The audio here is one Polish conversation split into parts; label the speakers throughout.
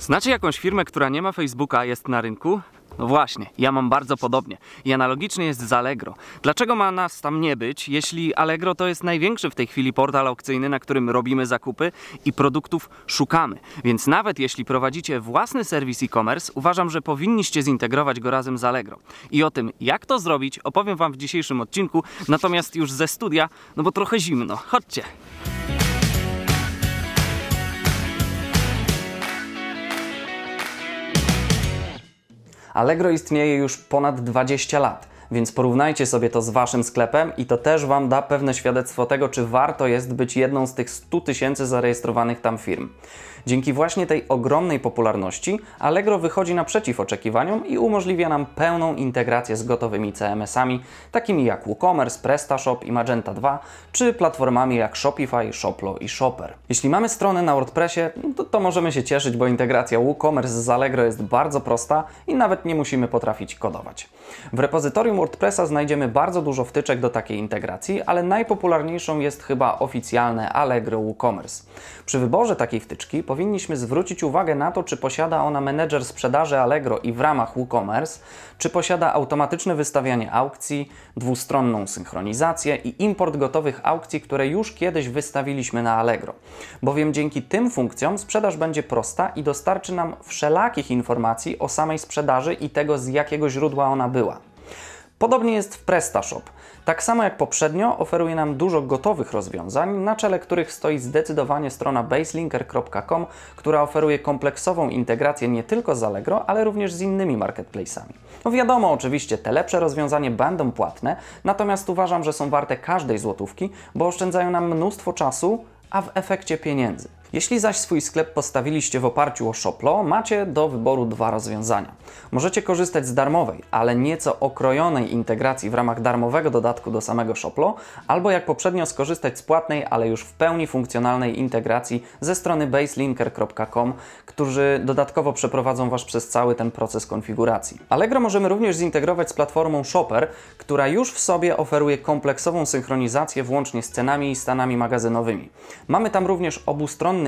Speaker 1: Znacie jakąś firmę, która nie ma Facebooka, jest na rynku? No właśnie, ja mam bardzo podobnie. I analogicznie jest z Allegro. Dlaczego ma nas tam nie być, jeśli Allegro to jest największy w tej chwili portal aukcyjny, na którym robimy zakupy i produktów szukamy? Więc nawet jeśli prowadzicie własny serwis e-commerce, uważam, że powinniście zintegrować go razem z Allegro. I o tym, jak to zrobić, opowiem Wam w dzisiejszym odcinku, natomiast już ze studia, no bo trochę zimno. Chodźcie! Allegro istnieje już ponad 20 lat, więc porównajcie sobie to z waszym sklepem i to też wam da pewne świadectwo tego, czy warto jest być jedną z tych 100 tysięcy zarejestrowanych tam firm. Dzięki właśnie tej ogromnej popularności Allegro wychodzi naprzeciw oczekiwaniom i umożliwia nam pełną integrację z gotowymi CMS-ami, takimi jak WooCommerce, PrestaShop i Magenta 2, czy platformami jak Shopify, Shoplo i Shopper. Jeśli mamy stronę na WordPressie, to, to możemy się cieszyć, bo integracja WooCommerce z Allegro jest bardzo prosta i nawet nie musimy potrafić kodować. W repozytorium WordPressa znajdziemy bardzo dużo wtyczek do takiej integracji, ale najpopularniejszą jest chyba oficjalne Allegro WooCommerce. Przy wyborze takiej wtyczki powinniśmy zwrócić uwagę na to, czy posiada ona menedżer sprzedaży Allegro i w ramach WooCommerce, czy posiada automatyczne wystawianie aukcji, dwustronną synchronizację i import gotowych aukcji, które już kiedyś wystawiliśmy na Allegro. Bowiem dzięki tym funkcjom sprzedaż będzie prosta i dostarczy nam wszelakich informacji o samej sprzedaży i tego, z jakiego źródła ona była. Podobnie jest w PrestaShop. Tak samo jak poprzednio oferuje nam dużo gotowych rozwiązań, na czele których stoi zdecydowanie strona baselinker.com, która oferuje kompleksową integrację nie tylko z Allegro, ale również z innymi marketplace'ami. No wiadomo, oczywiście te lepsze rozwiązania będą płatne, natomiast uważam, że są warte każdej złotówki, bo oszczędzają nam mnóstwo czasu, a w efekcie pieniędzy. Jeśli zaś swój sklep postawiliście w oparciu o Shoplo, macie do wyboru dwa rozwiązania. Możecie korzystać z darmowej, ale nieco okrojonej integracji w ramach darmowego dodatku do samego Shoplo, albo jak poprzednio skorzystać z płatnej, ale już w pełni funkcjonalnej integracji ze strony baselinker.com, którzy dodatkowo przeprowadzą Was przez cały ten proces konfiguracji. Allegro możemy również zintegrować z platformą Shopper, która już w sobie oferuje kompleksową synchronizację włącznie z cenami i stanami magazynowymi. Mamy tam również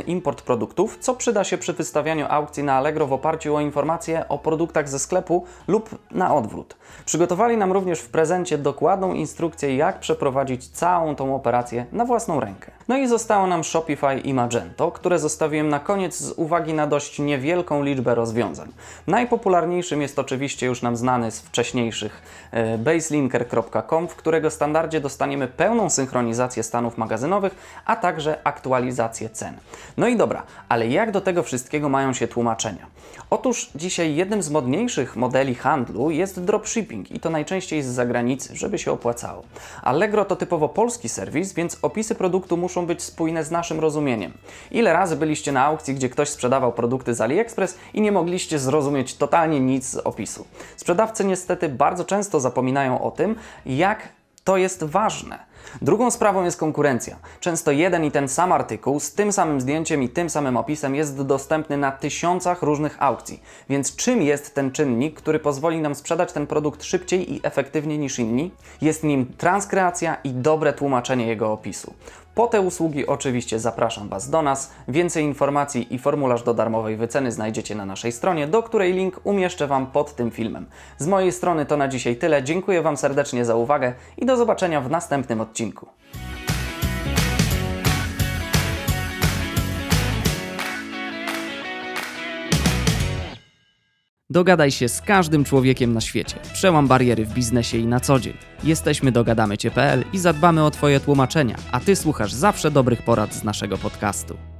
Speaker 1: import produktów, co przyda się przy wystawianiu aukcji na Allegro w oparciu o informacje o produktach ze sklepu lub na odwrót. Przygotowali nam również w prezencie dokładną instrukcję, jak przeprowadzić całą tą operację na własną rękę. No i zostało nam Shopify i Magento, które zostawiłem na koniec z uwagi na dość niewielką liczbę rozwiązań. Najpopularniejszym jest oczywiście już nam znany z wcześniejszych e, baselinker.com, w którego standardzie dostaniemy pełną synchronizację stanów magazynowych, a także aktualizację cen. No i dobra, ale jak do tego wszystkiego mają się tłumaczenia? Otóż dzisiaj jednym z modniejszych modeli handlu jest dropshipping i to najczęściej z zagranicy, żeby się opłacało. Allegro to typowo polski serwis, więc opisy produktu muszą być spójne z naszym rozumieniem. Ile razy byliście na aukcji, gdzie ktoś sprzedawał produkty z AliExpress i nie mogliście zrozumieć totalnie nic z opisu? Sprzedawcy niestety bardzo często zapominają o tym, jak to jest ważne. Drugą sprawą jest konkurencja. Często jeden i ten sam artykuł z tym samym zdjęciem i tym samym opisem jest dostępny na tysiącach różnych aukcji. Więc czym jest ten czynnik, który pozwoli nam sprzedać ten produkt szybciej i efektywniej niż inni? Jest nim transkreacja i dobre tłumaczenie jego opisu. Po te usługi oczywiście zapraszam Was do nas. Więcej informacji i formularz do darmowej wyceny znajdziecie na naszej stronie, do której link umieszczę Wam pod tym filmem. Z mojej strony to na dzisiaj tyle. Dziękuję Wam serdecznie za uwagę i do zobaczenia w następnym odcinku. Dogadaj się z każdym człowiekiem na świecie. Przełam bariery w biznesie i na co dzień. Jesteśmy dogadamycie.pl i zadbamy o Twoje tłumaczenia, a Ty słuchasz zawsze dobrych porad z naszego podcastu.